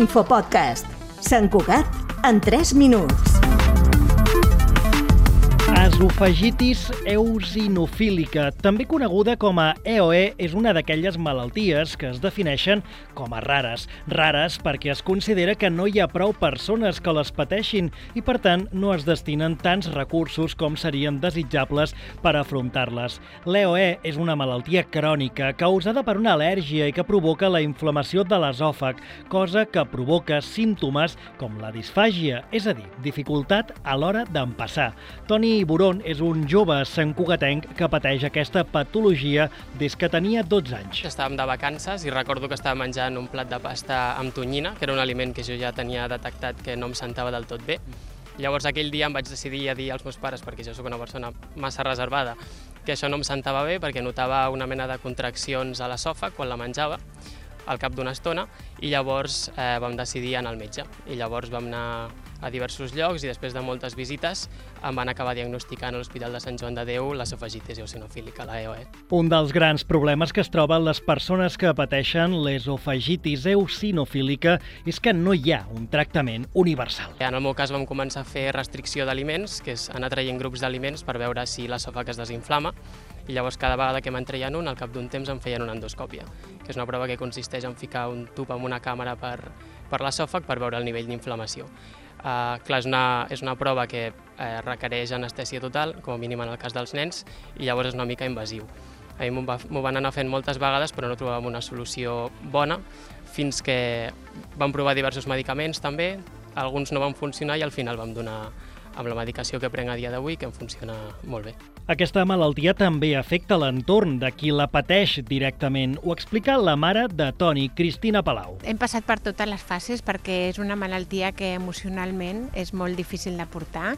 Infopodcast. Sant Cugat en 3 minuts. Esofegitis eosinofílica, també coneguda com a EOE, és una d'aquelles malalties que es defineixen com a rares. Rares perquè es considera que no hi ha prou persones que les pateixin i, per tant, no es destinen tants recursos com serien desitjables per afrontar-les. L'EOE és una malaltia crònica causada per una al·lèrgia i que provoca la inflamació de l'esòfag, cosa que provoca símptomes com la disfàgia, és a dir, dificultat a l'hora d'empassar. Toni Boron és un jove santcugatenc que pateix aquesta patologia des que tenia 12 anys. Estàvem de vacances i recordo que estava menjant un plat de pasta amb tonyina, que era un aliment que jo ja tenia detectat que no em sentava del tot bé. Llavors aquell dia em vaig decidir a dir als meus pares, perquè jo sóc una persona massa reservada, que això no em sentava bé perquè notava una mena de contraccions a l'esòfag quan la menjava al cap d'una estona i llavors eh, vam decidir anar al metge. I llavors vam anar a diversos llocs i després de moltes visites em van acabar diagnosticant a l'Hospital de Sant Joan de Déu l'esofagitis eosinofílica, la EOE. Un dels grans problemes que es troben les persones que pateixen l'esofagitis eosinofílica és que no hi ha un tractament universal. En el meu cas vam començar a fer restricció d'aliments, que és anar traient grups d'aliments per veure si l'esòfag es desinflama, i llavors cada vegada que me'n treien un, al cap d'un temps em feien una endoscòpia, que és una prova que consisteix en ficar un tub amb una càmera per, per l'esòfag per veure el nivell d'inflamació. Uh, clar, és una, és una prova que uh, requereix anestèsia total, com a mínim en el cas dels nens, i llavors és una mica invasiu. A mi m'ho va, van anar fent moltes vegades, però no trobàvem una solució bona, fins que vam provar diversos medicaments també, alguns no van funcionar i al final vam donar amb la medicació que prenc a dia d'avui, que em funciona molt bé. Aquesta malaltia també afecta l'entorn de qui la pateix directament. Ho explica la mare de Toni, Cristina Palau. Hem passat per totes les fases perquè és una malaltia que emocionalment és molt difícil de portar.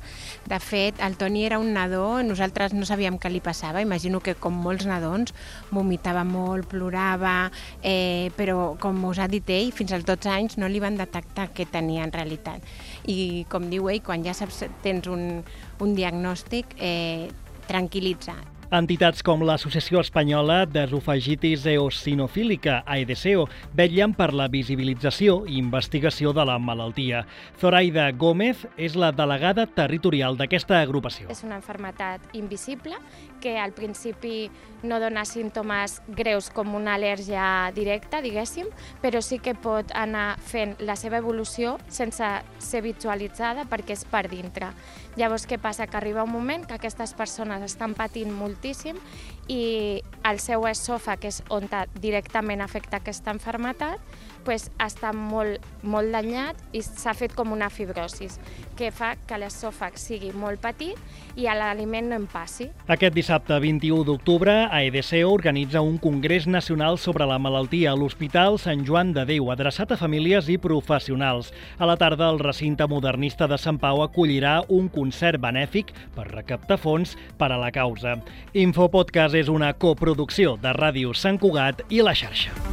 De fet, el Toni era un nadó, nosaltres no sabíem què li passava, imagino que com molts nadons vomitava molt, plorava, eh, però com us ha dit ell, fins als 12 anys no li van detectar què tenia en realitat. I com diu ell, quan ja saps, tens un, un diagnòstic, eh, tranquil·litza. Entitats com l'Associació Espanyola d'Esofagitis Eosinofílica, AEDSEO, vetllen per la visibilització i investigació de la malaltia. Zoraida Gómez és la delegada territorial d'aquesta agrupació. És una enfermetat invisible que al principi no dona símptomes greus com una al·lèrgia directa, diguéssim, però sí que pot anar fent la seva evolució sense ser visualitzada perquè és per dintre. Llavors, què passa? Que arriba un moment que aquestes persones estan patint molt moltíssim i el seu esòfag, que és on directament afecta aquesta enfermetat, pues, està molt, molt danyat i s'ha fet com una fibrosis, que fa que l'esòfag sigui molt petit i l'aliment no en passi. Aquest dissabte 21 d'octubre, AEDCO organitza un congrés nacional sobre la malaltia a l'Hospital Sant Joan de Déu, adreçat a famílies i professionals. A la tarda, el recinte modernista de Sant Pau acollirà un concert benèfic per recaptar fons per a la causa. Infopodcast és una coproducció de Ràdio Sant Cugat i la xarxa.